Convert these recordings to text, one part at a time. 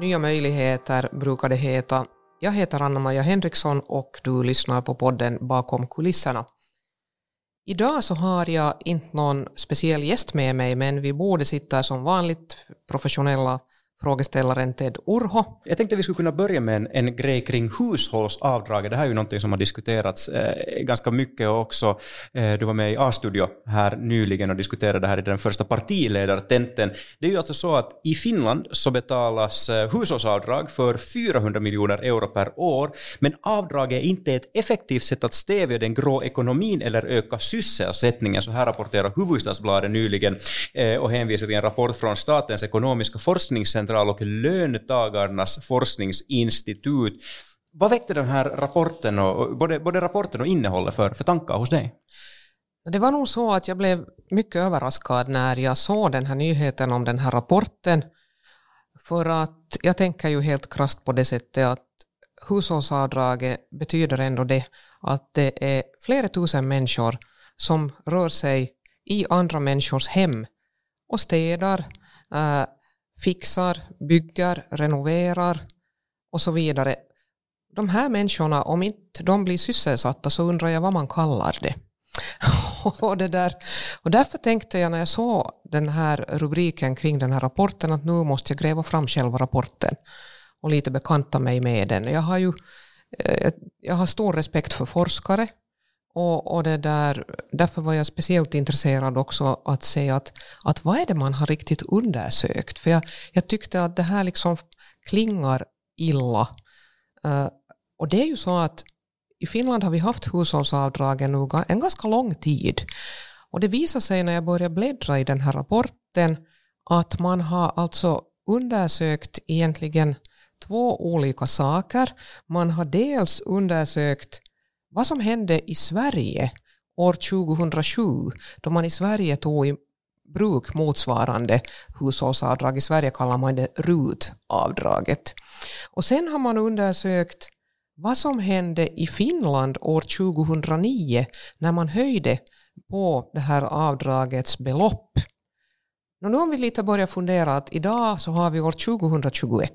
Nya möjligheter brukar det heta. Jag heter Anna-Maja Henriksson och du lyssnar på podden Bakom kulisserna. Idag så har jag inte någon speciell gäst med mig men vi borde sitta som vanligt professionella frågeställaren Ted Urho. Jag tänkte vi skulle kunna börja med en, en grej kring hushållsavdraget. Det här är ju någonting som har diskuterats eh, ganska mycket och också eh, du var med i A-studio här nyligen och diskuterade det här i den första partiledartenten. Det är ju alltså så att i Finland så betalas eh, hushållsavdrag för 400 miljoner euro per år, men avdrag är inte ett effektivt sätt att stävja den grå ekonomin eller öka sysselsättningen, så här rapporterar Hufvudstadsbladet nyligen eh, och hänvisar till en rapport från Statens ekonomiska forskningscentrum central och löntagarnas forskningsinstitut. Vad väckte den här rapporten, och, både, både rapporten och innehållet för, för tankar hos dig? Det var nog så att jag blev mycket överraskad när jag såg den här nyheten om den här rapporten. För att jag tänker ju helt krasst på det sättet att hushållsavdraget betyder ändå det att det är flera tusen människor som rör sig i andra människors hem och städar, eh, fixar, bygger, renoverar och så vidare. De här människorna, om inte de blir sysselsatta så undrar jag vad man kallar det. och, det där, och därför tänkte jag när jag såg den här rubriken kring den här rapporten att nu måste jag gräva fram själva rapporten och lite bekanta mig med den. Jag har ju eh, jag har stor respekt för forskare och, och det där, därför var jag speciellt intresserad också att se att, att vad är det man har riktigt undersökt? För jag, jag tyckte att det här liksom klingar illa. Uh, och det är ju så att i Finland har vi haft hushållsavdragen nu en ganska lång tid. Och det visar sig när jag börjar bläddra i den här rapporten att man har alltså undersökt egentligen två olika saker. Man har dels undersökt vad som hände i Sverige år 2007 då man i Sverige tog i bruk motsvarande hushållsavdrag. I Sverige kallar man det RUT-avdraget. Och sen har man undersökt vad som hände i Finland år 2009 när man höjde på det här avdragets belopp. Nu om vi lite börjar fundera att idag så har vi år 2021.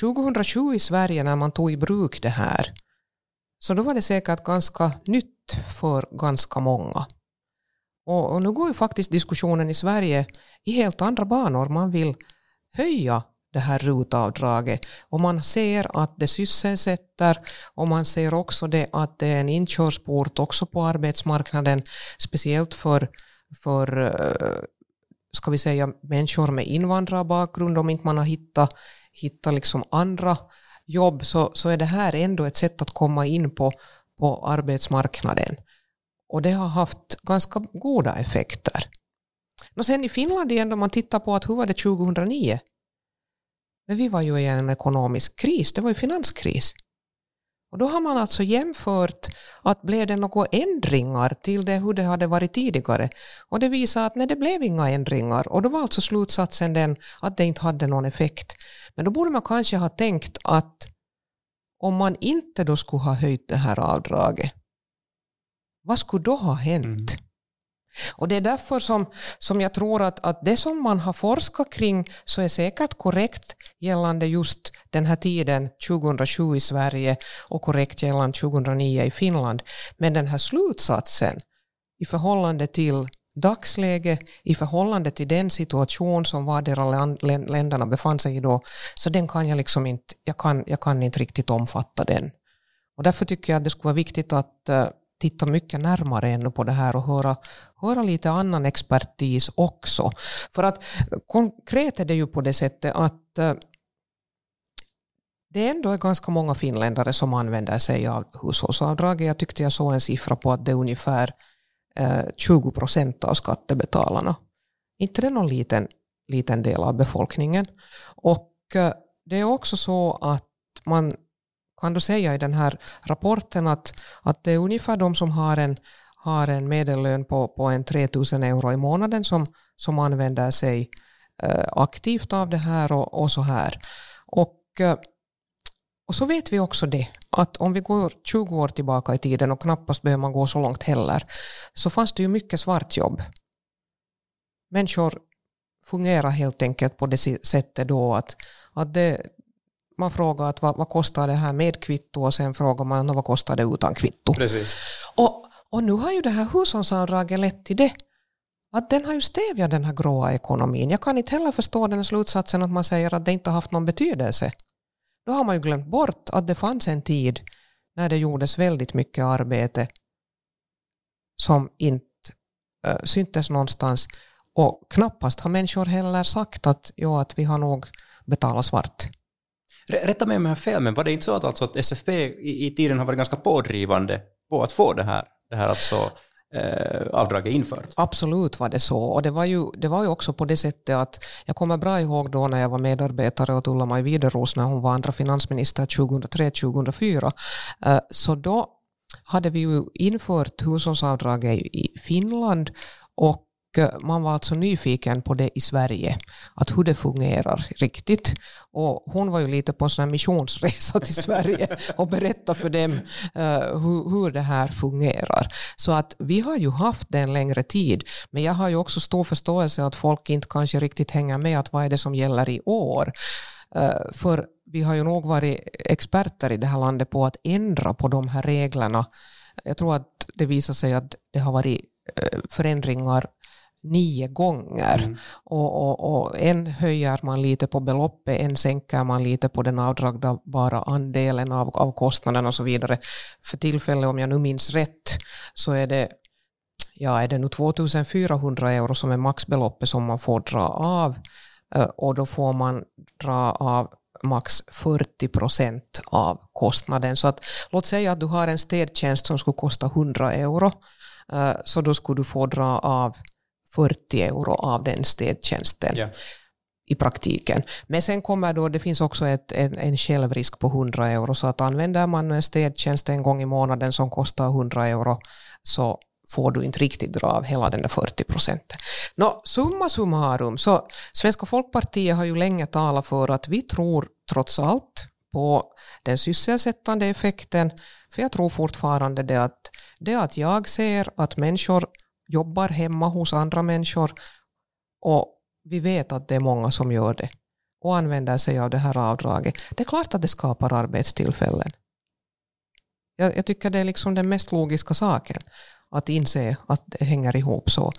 2007 i Sverige när man tog i bruk det här så då var det säkert ganska nytt för ganska många. Och, och nu går ju faktiskt diskussionen i Sverige i helt andra banor. Man vill höja det här rutavdraget och man ser att det sysselsätter och man ser också det att det är en inkörsport också på arbetsmarknaden, speciellt för, för eh, ska vi säga människor med invandrarbakgrund om inte man har hittat, hittat liksom andra jobb så, så är det här ändå ett sätt att komma in på, på arbetsmarknaden. Och det har haft ganska goda effekter. Och sen i Finland igen, om man tittar på att hur var det 2009? Men vi var ju i en ekonomisk kris, det var ju finanskris. Och då har man alltså jämfört att blev det några ändringar till det hur det hade varit tidigare. Och det visar att nej, det blev inga ändringar. Och då var alltså slutsatsen den att det inte hade någon effekt. Men då borde man kanske ha tänkt att om man inte då skulle ha höjt det här avdraget, vad skulle då ha hänt? Mm. Och det är därför som, som jag tror att, att det som man har forskat kring så är säkert korrekt gällande just den här tiden 2007 i Sverige och korrekt gällande 2009 i Finland. Men den här slutsatsen i förhållande till dagsläge i förhållande till den situation som vardera länderna befann sig i då, så den kan jag liksom inte, jag kan, jag kan inte riktigt omfatta den. Och därför tycker jag att det skulle vara viktigt att eh, titta mycket närmare ännu på det här och höra, höra lite annan expertis också. För att konkret är det ju på det sättet att eh, det ändå är ganska många finländare som använder sig av hushållsavdraget. Jag tyckte jag såg en siffra på att det är ungefär 20 procent av skattebetalarna. Inte det är någon liten, liten del av befolkningen. Och eh, det är också så att man kan då säga i den här rapporten att, att det är ungefär de som har en, har en medellön på, på en 3000 euro i månaden som, som använder sig eh, aktivt av det här och, och så här. Och eh, och så vet vi också det, att om vi går 20 år tillbaka i tiden och knappast behöver man gå så långt heller, så fanns det ju mycket svartjobb. Människor fungerar helt enkelt på det sättet då att, att det, man frågar att vad, vad kostar det här med kvitto och sen frågar man vad kostar det utan kvitto. Precis. Och, och nu har ju det här hushållsavdraget lett till det. Att den har ju stävjat den här gråa ekonomin. Jag kan inte heller förstå den slutsatsen att man säger att det inte har haft någon betydelse. Då har man ju glömt bort att det fanns en tid när det gjordes väldigt mycket arbete som inte äh, syntes någonstans. Och knappast har människor heller sagt att, ja, att vi har nog betalat svart. Rätta mig om jag har fel, men var det inte så att, alltså att SFP i, i tiden har varit ganska pådrivande på att få det här, det här alltså, eh, avdraget infört? Absolut var det så. Och det var, ju, det var ju också på det sättet att jag kommer bra ihåg då när jag var medarbetare åt Ulla-Maj Wideros när hon var andra finansminister 2003-2004. Eh, så då hade vi ju infört hushållsavdraget i Finland och man var alltså nyfiken på det i Sverige, att hur det fungerar riktigt. Och hon var ju lite på en missionsresa till Sverige och berättade för dem uh, hur, hur det här fungerar. Så att vi har ju haft det en längre tid, men jag har ju också stor förståelse att folk inte kanske riktigt hänger med att vad är det som gäller i år. Uh, för vi har ju nog varit experter i det här landet på att ändra på de här reglerna. Jag tror att det visar sig att det har varit förändringar nio gånger. Mm. Och, och, och, en höjer man lite på beloppet, en sänker man lite på den avdragbara andelen av, av kostnaden och så vidare. För tillfället, om jag nu minns rätt, så är det ja, är det nu 2400 euro som är maxbeloppet som man får dra av eh, och då får man dra av max 40 procent av kostnaden. Så att, låt säga att du har en städtjänst som skulle kosta 100 euro, eh, så då skulle du få dra av 40 euro av den städtjänsten. Yeah. i praktiken. Men sen kommer då, det finns också ett, en, en självrisk på 100 euro, så att använder man en städtjänst en gång i månaden som kostar 100 euro, så får du inte riktigt dra av hela den där 40 procenten. Nå, summa summarum, så Svenska folkpartiet har ju länge talat för att vi tror trots allt på den sysselsättande effekten, för jag tror fortfarande det att, det att jag ser att människor jobbar hemma hos andra människor och vi vet att det är många som gör det och använder sig av det här avdraget. Det är klart att det skapar arbetstillfällen. Jag, jag tycker det är liksom den mest logiska saken att inse att det hänger ihop så.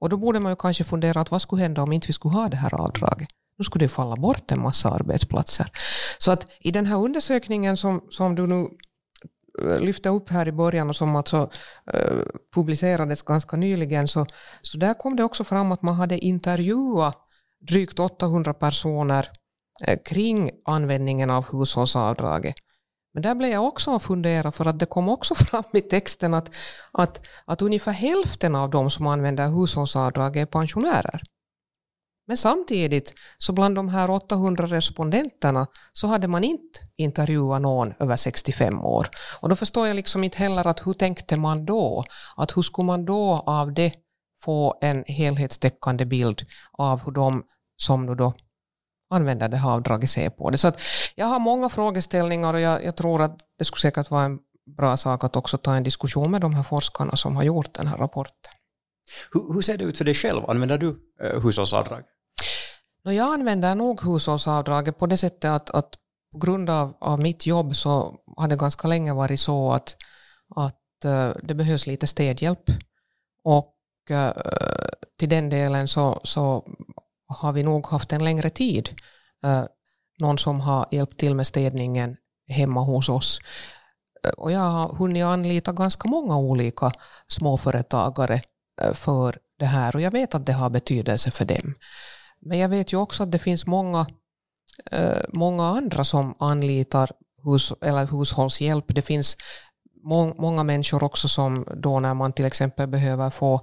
Och då borde man ju kanske fundera att vad skulle hända om inte vi skulle ha det här avdraget? Då skulle det falla bort en massa arbetsplatser. Så att i den här undersökningen som, som du nu lyfte upp här i början och som alltså eh, publicerades ganska nyligen, så, så där kom det också fram att man hade intervjuat drygt 800 personer eh, kring användningen av hushållsavdraget. Men där blev jag också att fundera för att det kom också fram i texten att, att, att ungefär hälften av de som använder hushållsavdraget är pensionärer. Men samtidigt, så bland de här 800 respondenterna så hade man inte intervjuat någon över 65 år. Och då förstår jag liksom inte heller att hur tänkte man då? Att hur skulle man då av det få en helhetstäckande bild av hur de som nu då använder det här avdraget ser på det. Så att jag har många frågeställningar och jag, jag tror att det skulle säkert vara en bra sak att också ta en diskussion med de här forskarna som har gjort den här rapporten. Hur, hur ser det ut för dig själv? Använder du eh, hushållsavdrag? Jag använder nog hushållsavdraget på det sättet att, att på grund av, av mitt jobb så har det ganska länge varit så att, att uh, det behövs lite städhjälp. Och uh, till den delen så, så har vi nog haft en längre tid uh, någon som har hjälpt till med städningen hemma hos oss. Och jag har hunnit anlita ganska många olika småföretagare för det här och jag vet att det har betydelse för dem. Men jag vet ju också att det finns många, eh, många andra som anlitar hus, eller hushållshjälp. Det finns må, många människor också som då när man till exempel behöver få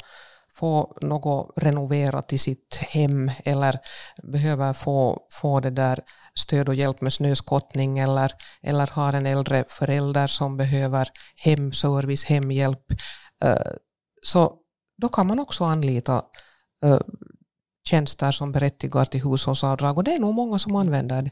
få något renoverat i sitt hem eller behöver få, få det där stöd och hjälp med snöskottning eller, eller har en äldre förälder som behöver hemservice, hemhjälp. Eh, så då kan man också anlita eh, tjänster som berättigar till hushållsavdrag och det är nog många som använder det.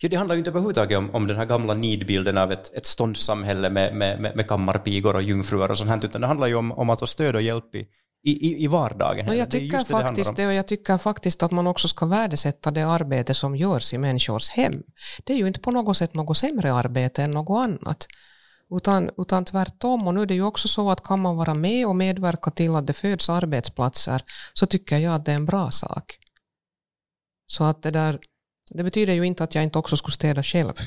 Ja, det handlar ju inte överhuvudtaget om, om den här gamla nidbilden av ett, ett ståndssamhälle med, med, med, med kammarpigor och jungfrur och sånt här, utan det handlar ju om, om att få stöd och hjälp i, i, i, vardagen. No, jag tycker det faktiskt det, och jag tycker faktiskt att man också ska värdesätta det arbete som görs i människors hem. Det är ju inte på något sätt något sämre arbete än något annat. Utan, utan tvärtom, och nu är det ju också så att kan man vara med och medverka till att det föds arbetsplatser så tycker jag att det är en bra sak. Så att det där, det betyder ju inte att jag inte också skulle städa själv.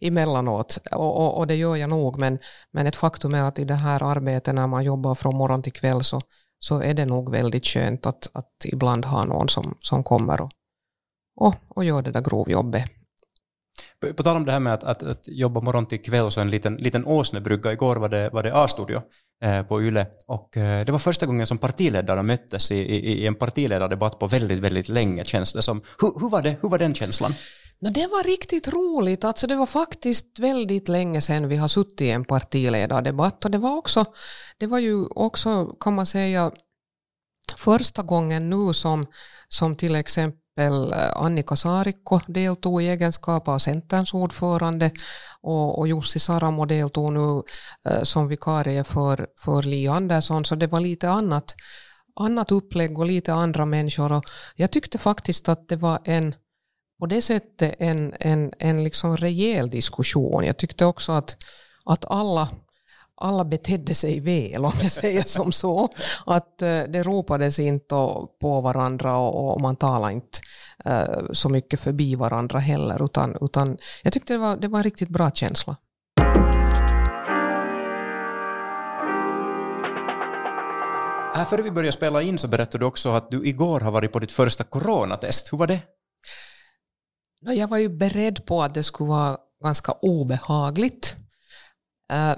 Emellanåt. Och, och, och, det gör jag nog, men, men ett faktum är att i det här arbetet när man jobbar från morgon till kväll så, så är det nog väldigt skönt att, att ibland ha någon som, som kommer och, och, och gör det där grovjobbet på, på tal om det här med att, att, att jobba morgon till kväll, så en liten, liten åsnebrygga. Igår var det, var det A-studio eh, på YLE och eh, det var första gången som partiledarna möttes i, i, i en partiledardebatt på väldigt, väldigt länge känns det som. Hur, hur, var, det, hur var den känslan? No, det var riktigt roligt. Alltså, det var faktiskt väldigt länge sedan vi har suttit i en partiledardebatt och det var också, det var ju också kan man säga första gången nu som, som till exempel exempel eh, Annika Saarikko deltog i egenskap av Centerns ordförande och, och Jussi Saramo deltog nu eh, som vikarie för, för Li Andersson, så det var lite annat, annat upplägg och lite andra människor. Och jag tyckte faktiskt att det var en på det sättet en, en, en liksom rejäl diskussion. Jag tyckte också att, att alla alla betedde sig väl, om jag säger som så. Att eh, det ropades inte på varandra och man talade inte eh, så mycket förbi varandra heller, utan, utan jag tyckte det var, det var en riktigt bra känsla. Här före vi börjar spela in så berättade du också att du igår har varit på ditt första coronatest. Hur var det? Jag var ju beredd på att det skulle vara ganska obehagligt. Eh,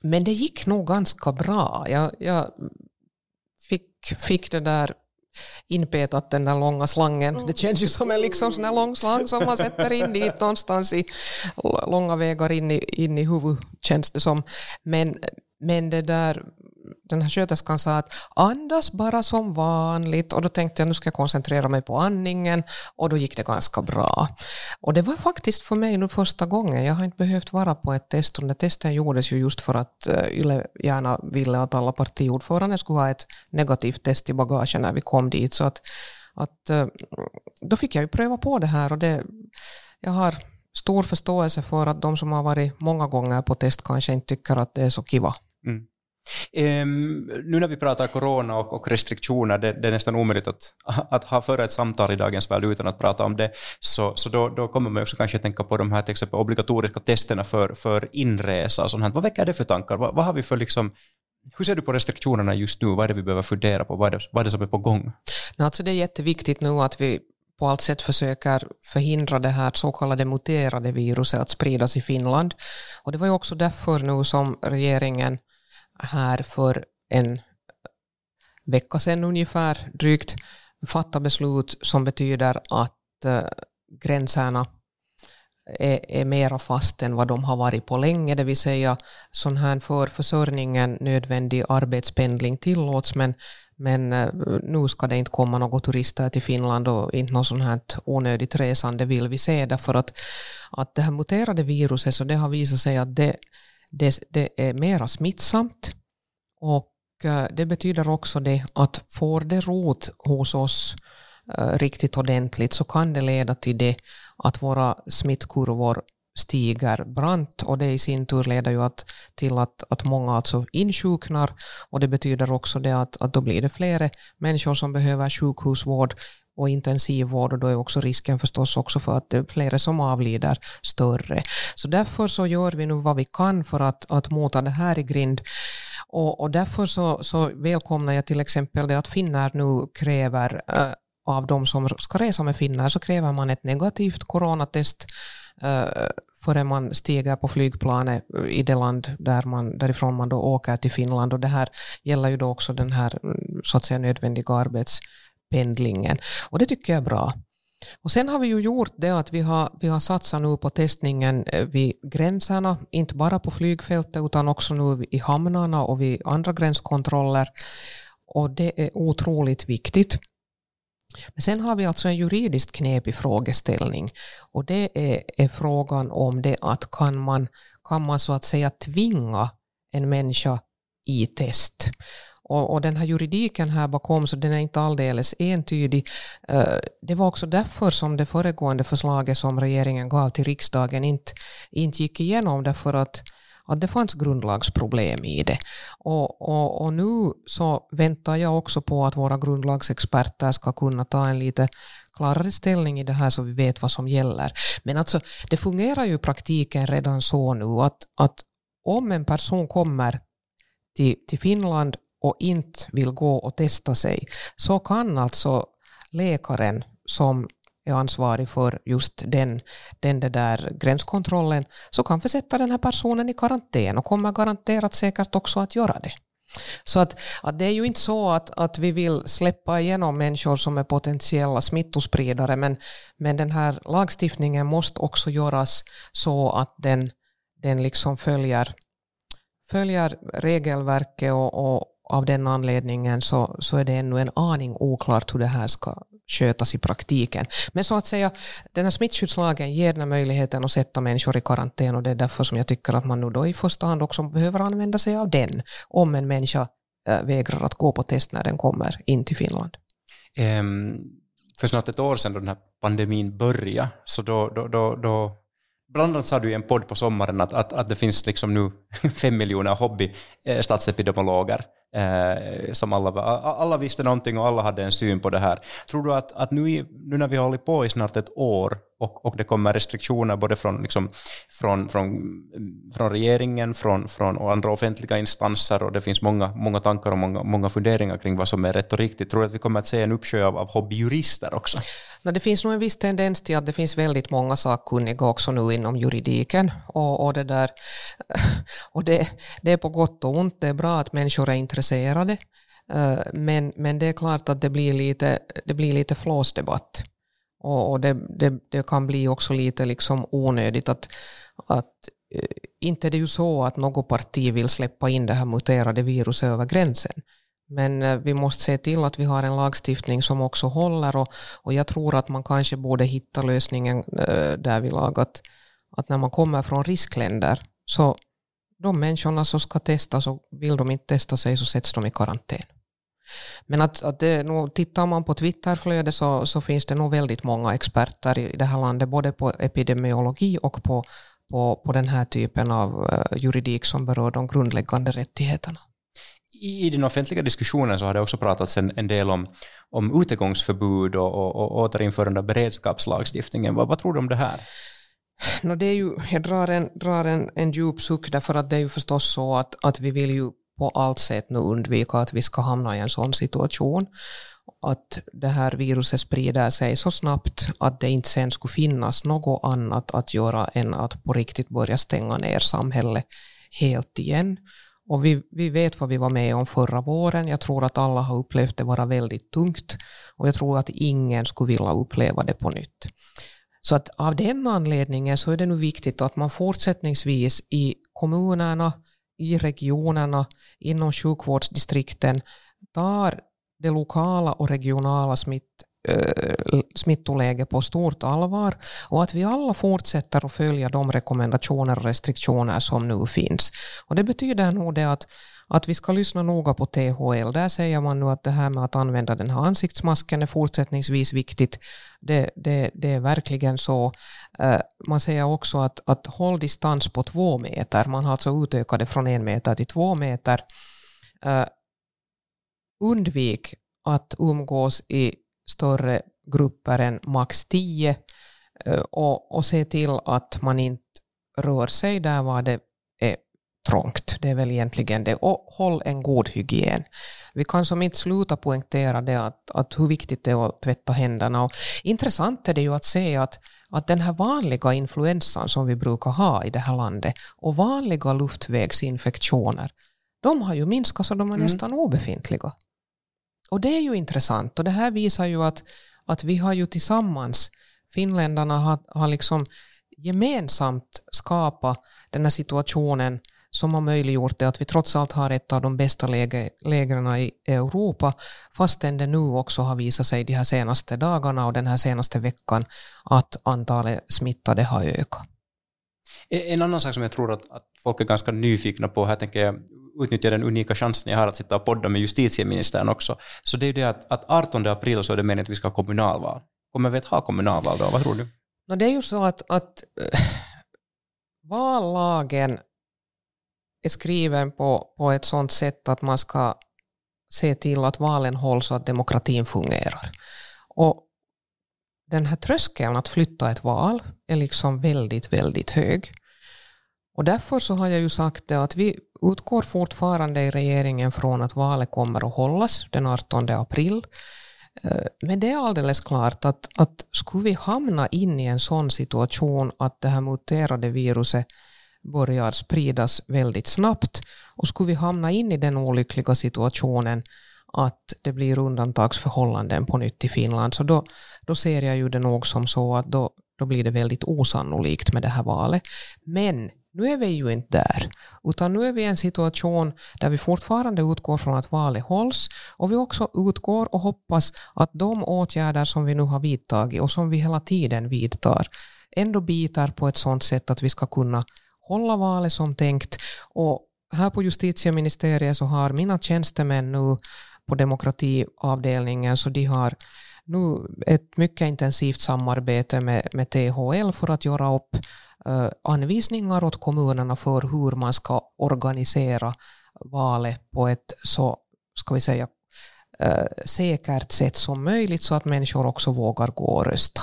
men det gick nog ganska bra. Jag, jag fick, fick det där inpetat den där långa slangen. Det känns ju som en liksom sån lång slang som man sätter in dit någonstans i långa vägar in i, in i huvudet känns det som. Men, men det där den här sköterskan sa att andas bara som vanligt och då tänkte jag nu ska jag koncentrera mig på andningen och då gick det ganska bra. Och det var faktiskt för mig nu första gången, jag har inte behövt vara på ett test och den testen gjordes ju just för att eh, Yle gärna ville att alla partiordförande skulle ha ett negativt test i bagaget när vi kom dit så att, att eh, då fick jag ju pröva på det här och det, jag har stor förståelse för att de som har varit många gånger på test kanske inte tycker att det är så kiva. Mm. Um, nu när vi pratar corona och, och restriktioner, det, det, är nästan omöjligt att, att ha föra ett samtal i dagens värld utan att prata om det, så, så då, då kommer man också kanske tänka på de här till exempel obligatoriska testerna för, för inresa och sånt här. Vad väcker det för tankar? Vad, vad, har vi för liksom, hur ser du på restriktionerna just nu? Vad är det vi behöver fundera på? Vad är det, vad är det som är på gång? Alltså det är jätteviktigt nu att vi på allt sätt försöker förhindra det här så kallade muterade viruset att spridas i Finland. Och det var ju också därför nu som regeringen här för en vecka sedan ungefär drygt fatta beslut som betyder att eh, gränserna är, är mera fast än vad de har varit på länge, det vill säga sån här för försörjningen nödvändig arbetspendling tillåts, men, men eh, nu ska det inte komma några turister till Finland och inte något sånt här onödigt resande vill vi se, därför att, att det här muterade viruset, så det har visat sig att det det, det är mera smittsamt. Och eh, det betyder också det att får det rot hos oss eh, riktigt ordentligt så kan det leda till det att våra smittkurvor stiger brant. Och det i sin tur leder ju att, till att, att många alltså insjuknar. Och det betyder också det att, att då blir det fler människor som behöver sjukhusvård och intensivvård och då är också risken förstås också för att det är flera som avlider större. Så därför så gör vi nu vad vi kan för att, att mota det här i grind och, och därför så, så välkomnar jag till exempel det att finnar nu kräver äh, av de som ska resa med finnar så kräver man ett negativt coronatest äh, före man stiger på flygplanet i det land där man, därifrån man då åker till Finland och det här gäller ju då också den här mm, så att säga nödvändiga arbets pendlingen. Och det tycker jag är bra. Och sen har vi ju gjort det att vi har, vi har satsat nu på testningen eh, vid gränserna, inte bara på flygfältet utan också nu i hamnarna och vid andra gränskontroller. Och det är otroligt viktigt. Men sen har vi alltså en juridiskt knepig frågeställning och det är, är frågan om det att kan man, kan man så att säga tvinga en människa i test. Och, och, den här juridiken här bakom, så den är inte alldeles entydig. Eh, det var också därför som det föregående förslaget som regeringen gav till riksdagen inte, inte gick igenom, därför att att det fanns grundlagsproblem i det. Och, och, och, nu så väntar jag också på att våra grundlagsexperter ska kunna ta en lite klarare ställning i det här så vi vet vad som gäller. Men alltså, det fungerar ju i praktiken redan så nu att, att om en person kommer till, till Finland och inte vill gå och testa sig så kan alltså läkaren som är ansvarig för just den, den där gränskontrollen så kan försätta den här personen i karantän och kommer garanterat säkert också att göra det. Så att, att det är ju inte så att, att vi vill släppa igenom människor som är potentiella smittospridare men, men den här lagstiftningen måste också göras så att den, den liksom följer, följer regelverket och, och av den anledningen så, så är det ännu en aning oklart hur det här ska skötas i praktiken. Men så att säga, den här smittskyddslagen ger den möjligheten att sätta människor i karantän och det är därför som jag tycker att man nu då i första hand också behöver använda sig av den om en människa eh, vägrar att gå på test när den kommer in till Finland. Um, för snart ett år sedan då den här pandemin började, så då, då, då, då Bland annat sa du i en podd på sommaren att, att, att det finns liksom nu fem miljoner hobby eh, statsepidemiologer eh, som alla, alla visste någonting och alla hade en syn på det här. Tror du att, att nu, nu när vi har hållit på i snart ett år och, och det kommer restriktioner både från, liksom, från, från, från regeringen från, från och andra offentliga instanser och det finns många, många tankar och många, många funderingar kring vad som är rätt och riktigt. Tror du att vi kommer att se en uppsjö av, av hobbyjurister också? No, det finns nog en viss tendens till att det finns väldigt många sakkunniga också nu inom juridiken och, och, det, där, och det, det är på gott och ont. Det är bra att människor är intresserade eh, men, men det är klart att det blir lite, det blir lite flåsdebatt. Och, och det, det, det, kan bli också lite liksom onödigt att, att eh, inte det är ju så att något parti vill släppa in det här muterade viruset över gränsen. Men eh, vi måste se till att vi har en lagstiftning som också håller och, och jag tror att man kanske borde hitta lösningen eh, äh, därvidlag att, att när man kommer från riskländer så de människorna som ska testas och vill de inte testa sig så sätts de i karantän. Men att, att det, nu, tittar man på Twitterflödet så, så finns det nog väldigt många experter i det här landet, både på epidemiologi och på, på, på den här typen av eh, juridik som berör de grundläggande rättigheterna. I den offentliga diskussionen så har det också pratats en, en del om, om utegångsförbud och, och, och återinförande av beredskapslagstiftningen. Vad, vad tror du om det här? No, det är ju, jag drar, en, drar en, en djup suck därför att det är ju förstås så att, att vi vill ju på allt sätt nu undvika att vi ska hamna i en sån situation. Att det här viruset sprider sig så snabbt att det inte sen skulle finnas något annat att göra än att på riktigt börja stänga ner samhället helt igen. Och vi, vi vet vad vi var med om förra våren. Jag tror att alla har upplevt det vara väldigt tungt och jag tror att ingen skulle vilja uppleva det på nytt. Så att av den anledningen så är det nu viktigt att man fortsättningsvis i kommunerna, i regionerna, inom sjukvårdsdistrikten tar det lokala och regionala smitt, Eh, smittoläge på stort allvar och att vi alla fortsätter att följa de rekommendationer och restriktioner som nu finns. Och det betyder nog det att att vi ska lyssna noga på THL. Där säger man nu att det här med att använda den här ansiktsmasken är fortsättningsvis viktigt. Det, det, det är verkligen så. Eh, man säger också att, att håll distans på två meter. Man har alltså utökat det från en meter till två meter. Eh, undvik att umgås i större grupper än max tio uh, och, och se till att man inte rör sig där var det är trångt. Det är väl egentligen det. Och håll en god hygien. Vi kan som inte sluta poängtera det att, att hur viktigt det är att tvätta händerna. Och intressant är det ju att se att, att den här vanliga influensan som vi brukar ha i det här landet och vanliga luftvägsinfektioner, de har ju minskat så de är mm. nästan obefintliga. Och det är ju intressant och det här visar ju att, att vi har ju tillsammans, finländarna har, har liksom gemensamt skapat den här situationen som har möjliggjort det att vi trots allt har ett av de bästa läge, lägren i Europa, fastän det nu också har visat sig de här senaste dagarna och den här senaste veckan att antalet smittade har ökat. En annan sak som jag tror att, att folk är ganska nyfikna på, här tänker jag utnyttja den unika chansen jag har att sitta och podda med justitieministern också. Så det är ju det att, att 18 april så är det meningen att vi ska ha kommunalval. Kommer vi att ha kommunalval då? Vad tror du? No, det är ju så att, att äh, vallagen är skriven på, på ett sådant sätt att man ska se till att valen hålls och att demokratin fungerar. Och den här tröskeln att flytta ett val är liksom väldigt, väldigt hög. Och därför så har jag ju sagt det att vi utgår fortfarande i regeringen från att valet kommer att hållas den 18 april. Eh, men det är alldeles klart att, att skulle vi hamna in i en sån situation att det här muterade viruset börjar spridas väldigt snabbt och skulle vi hamna in i den olyckliga situationen att det blir undantagsförhållanden på nytt i Finland, så då, då ser jag ju det nog som så att då, då blir det väldigt osannolikt med det här valet. Men nu är vi ju inte där, utan nu är vi i en situation där vi fortfarande utgår från att valet hålls och vi också utgår och hoppas att de åtgärder som vi nu har vidtagit och som vi hela tiden vidtar ändå bitar på ett sådant sätt att vi ska kunna hålla valet som tänkt. Och här på justitieministeriet så har mina tjänstemän nu på demokratiavdelningen så de har nu ett mycket intensivt samarbete med, med THL för att göra upp uh, anvisningar åt kommunerna för hur man ska organisera valet på ett så, ska vi säga, uh, säkert sätt som möjligt så att människor också vågar gå och rösta.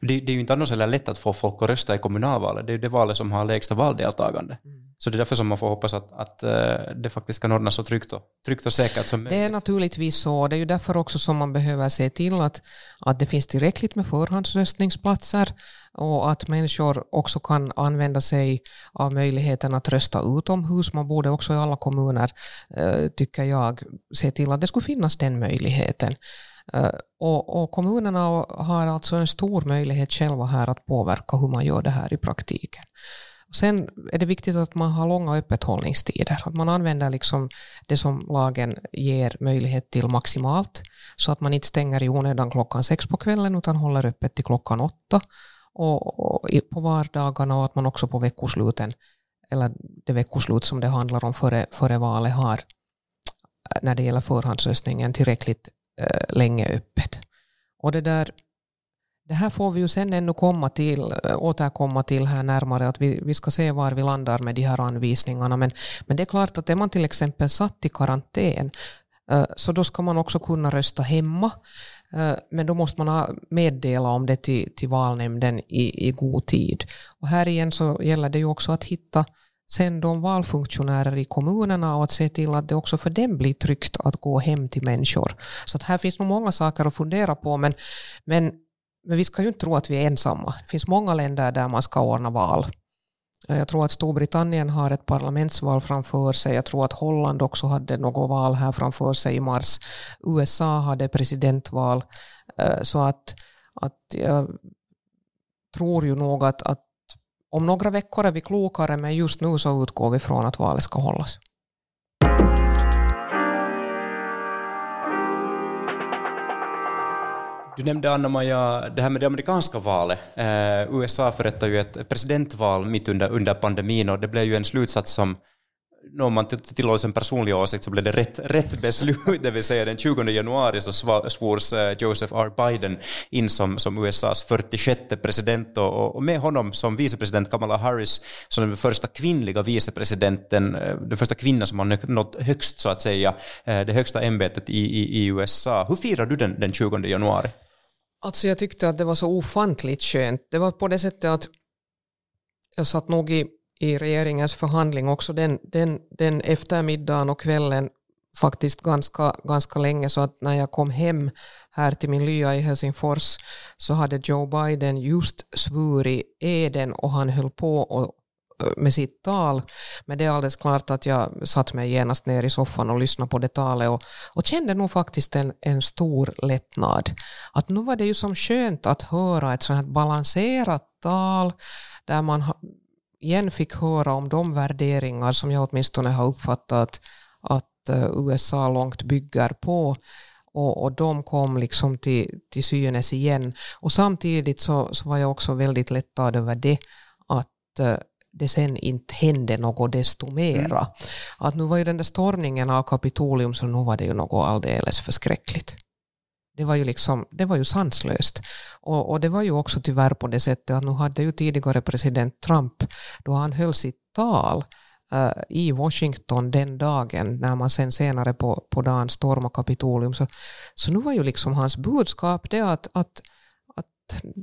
Det, det, är ju inte annars heller lätt att få folk att rösta i kommunalvalet. Det är ju det valet som har lägsta valdeltagande. Mm. Så det är därför som man får hoppas att, att uh, det faktiskt kan ordnas så tryggt och, tryggt och säkert som möjligt. Det är naturligtvis så. Det är ju därför också som man behöver se till att, att det finns tillräckligt med förhandsröstningsplatser och att människor också kan använda sig av möjligheten att rösta utomhus. Man borde också i alla kommuner, uh, tycker jag, se till att det skulle finnas den möjligheten. Uh, och, och, kommunerna har alltså en stor möjlighet själva här att påverka hur man gör det här i praktiken. Sen är det viktigt att man har långa öppethållningstider, att man använder liksom det som lagen ger möjlighet till maximalt, så att man inte stänger i onödan klockan sex på kvällen utan håller öppet till klockan åtta och, och på vardagarna och att man också på veckosluten, eller det veckoslut som det handlar om före, före valet har, när det gäller förhandsröstningen, tillräckligt eh, länge öppet. Och det där det här får vi ju sen ännu komma till, eh, återkomma till här närmare, att vi, vi ska se var vi landar med de här anvisningarna. Men, men det är klart att är man till exempel satt i karantän, eh, så då ska man också kunna rösta hemma. Eh, men då måste man meddela om det till, till valnämnden i, i god tid. Och här igen så gäller det ju också att hitta sen de valfunktionärer i kommunerna och att se till att det också för dem blir tryggt att gå hem till människor. Så att här finns nog många saker att fundera på, men, men men vi ska ju inte tro att vi är ensamma. Det finns många länder där man ska ordna val. Jag tror att Storbritannien har ett parlamentsval framför sig. Jag tror att Holland också hade något val här framför sig i mars. USA hade presidentval. Eh, så att, att jag tror ju nog att, att om några veckor är vi klokare, men just nu så utgår vi från att valet ska hållas. Du nämnde Anna-Maja det här med det amerikanska valet. Eh, USA förrättade ju ett presidentval mitt under, under pandemin och det blev ju en slutsats som om man tillåter en personlig åsikt så blev det rätt, rätt beslut, det vill säga den 20 januari så svors eh, Joseph R. Biden in som, som USAs 46 president och, och med honom som vicepresident Kamala Harris som den första kvinnliga vicepresidenten, eh, den första kvinnan som har nått högst så att säga, eh, det högsta ämbetet i, i, i USA. Hur firar du den, den 20 januari? Alltså jag tyckte att det var så ofantligt skönt. Det var på det sättet att jag satt nog i, i regeringens förhandling också den, den, den eftermiddagen och kvällen faktiskt ganska, ganska länge så att när jag kom hem här till min lya i Helsingfors så hade Joe Biden just svurit eden och han höll på och med sitt tal. Men det är alldeles klart att jag satt mig genast ner i soffan och lyssnade på det talet och, och kände nog faktiskt en, en stor lättnad. Att nu var det ju som skönt att höra ett sånt här balanserat tal där man igen fick höra om de värderingar som jag åtminstone har uppfattat att eh, USA långt bygger på. Och, och de kom liksom till, till synes igen. Och samtidigt så, så var jag också väldigt lättad över det att eh, det sen inte hände något desto mera. Mm. Att nu var ju den där stormningen av Kapitolium så nu var det ju något alldeles förskräckligt. Det var ju, liksom, det var ju sanslöst. Och, och det var ju också tyvärr på det sättet att nu hade ju tidigare president Trump, då han höll sitt tal uh, i Washington den dagen, när man sen senare på, på dagen stormade Kapitolium, så, så nu var ju liksom hans budskap det att, att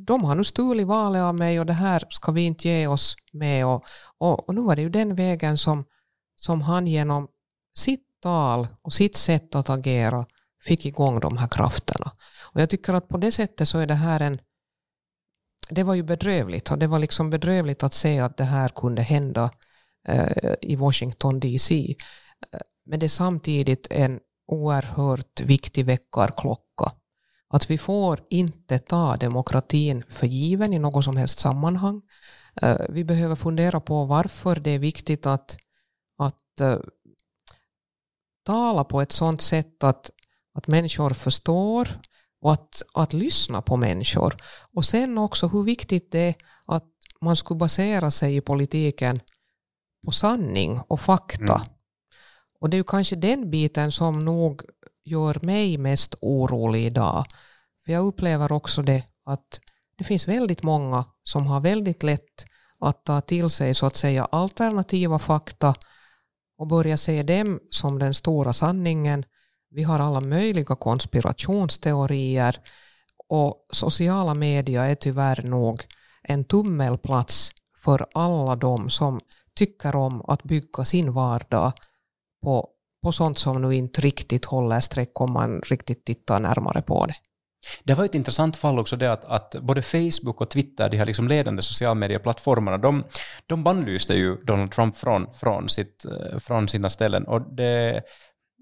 de har nu stulit valet av mig och det här ska vi inte ge oss med. Och, och, och nu var det ju den vägen som, som han genom sitt tal och sitt sätt att agera fick igång de här krafterna. Och jag tycker att på det sättet så är det här en det var ju bedrövligt och det var liksom bedrövligt att se att det här kunde hända eh, i Washington DC. Eh, men det är samtidigt en oerhört viktig väckarklocka. Att vi får inte ta demokratin för given i något som helst sammanhang. Eh, vi behöver fundera på varför det är viktigt att, att uh, tala på ett sådant sätt att att människor förstår och att, att lyssna på människor. Och sen också hur viktigt det är att man skulle basera sig i politiken på sanning och fakta. Mm. Och det är ju kanske den biten som nog gör mig mest orolig idag. För jag upplever också det att det finns väldigt många som har väldigt lätt att ta till sig så att säga alternativa fakta och börja se dem som den stora sanningen vi har alla möjliga konspirationsteorier och sociala medier är tyvärr nog en tummelplats för alla de som tycker om att bygga sin vardag på, på sånt som nu inte riktigt håller streck om man riktigt tittar närmare på det. Det var ett intressant fall också det att, att både Facebook och Twitter, de här liksom ledande socialmedieplattformarna, de, de bannlyste ju Donald Trump från, från, sitt, eh, från sina ställen. Och det,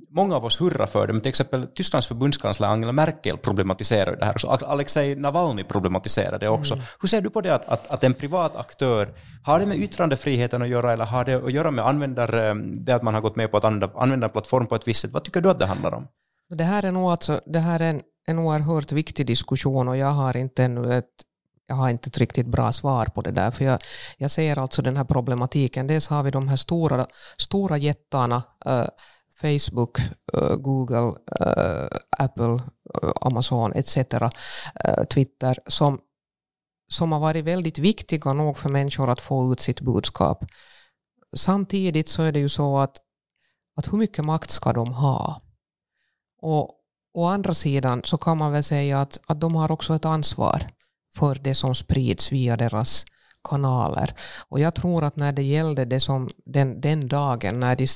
många av oss hurrar för det, men till exempel Tysklands förbundskansler Angela Merkel problematiserar det här, och så Alexej Navalny problematiserar det också. Mm. Hur ser du på det att, att, att, en privat aktör, har det med yttrandefriheten att göra eller har det att göra med användare, det att man har gått med på att använda, använda en plattform på ett visst sätt? Vad tycker du att det handlar om? Det här är nog alltså, det här är en, en oerhört viktig diskussion och jag har inte ännu ett jag har inte ett riktigt bra svar på det där, för jag, jag ser alltså den här problematiken. Dels har vi de här stora, stora jättarna, uh, Facebook, eh, Google, eh, Apple, eh, Amazon etc. Twitter som, som har varit väldigt viktiga nog för människor att få ut sitt budskap. Samtidigt så är det ju så att, att hur mycket makt ska de ha? Och å andra sidan så kan man väl säga att, att de har också ett ansvar för det som sprids via deras kanaler. Och jag tror att när det gällde det som den, den dagen när de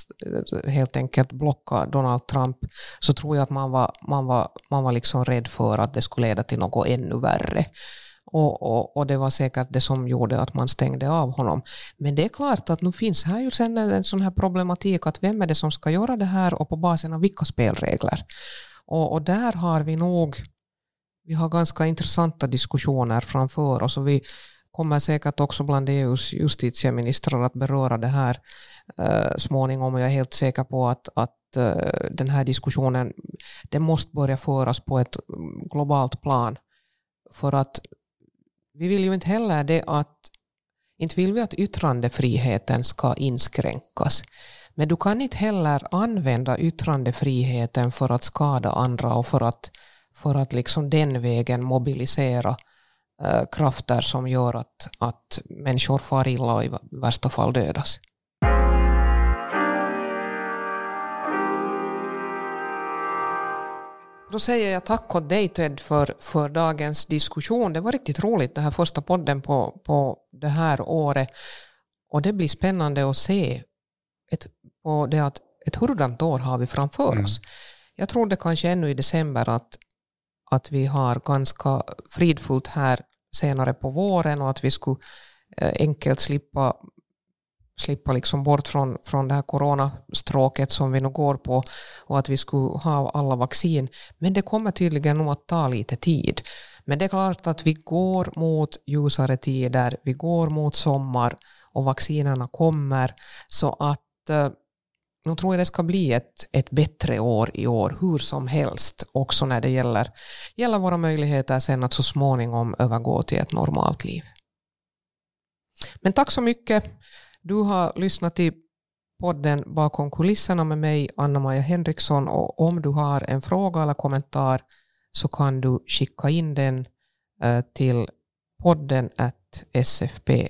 helt enkelt blockade Donald Trump så tror jag att man var, man var, man var liksom rädd för att det skulle leda till något ännu värre. Och, och, och, det var säkert det som gjorde att man stängde av honom. Men det är klart att nu finns här ju sen en sån här problematik att vem är det som ska göra det här och på basen av vilka spelregler. Och, och där har vi nog vi har ganska intressanta diskussioner framför oss och vi, kommer säkert också bland EUs justitieministrar att beröra det här uh, småningom och jag är helt säker på att, att uh, den här diskussionen den måste börja föras på ett mm, globalt plan. För att vi vill ju inte heller det att inte vill vi att yttrandefriheten ska inskränkas. Men du kan inte heller använda yttrandefriheten för att skada andra och för att, för att liksom den vägen mobilisera Eh, krafter som gör att, att människor far illa och i värsta fall dödas. Då säger jag tack åt dig Ted för, för dagens diskussion. Det var riktigt roligt, den här första podden på, på det här året. Och det blir spännande att se ett, på det att ett hurdant år har vi framför mm. oss. Jag trodde kanske ännu i december att, att vi har ganska fridfullt här senare på våren och att vi skulle eh, enkelt slippa slippa liksom bort från, från det här coronastråket som vi nu går på och att vi skulle ha alla vaccin. Men det kommer tydligen nog att ta lite tid. Men det är klart att vi går mot ljusare tider, vi går mot sommar och vaccinerna kommer. Så att eh, nu tror jag det ska bli ett, ett bättre år i år, hur som helst, också när det gäller, gäller våra möjligheter sen att så småningom övergå till ett normalt liv. Men tack så mycket. Du har lyssnat till podden Bakom kulisserna med mig, Anna-Maja Henriksson. Och om du har en fråga eller kommentar så kan du skicka in den eh, till podden sfp.fi.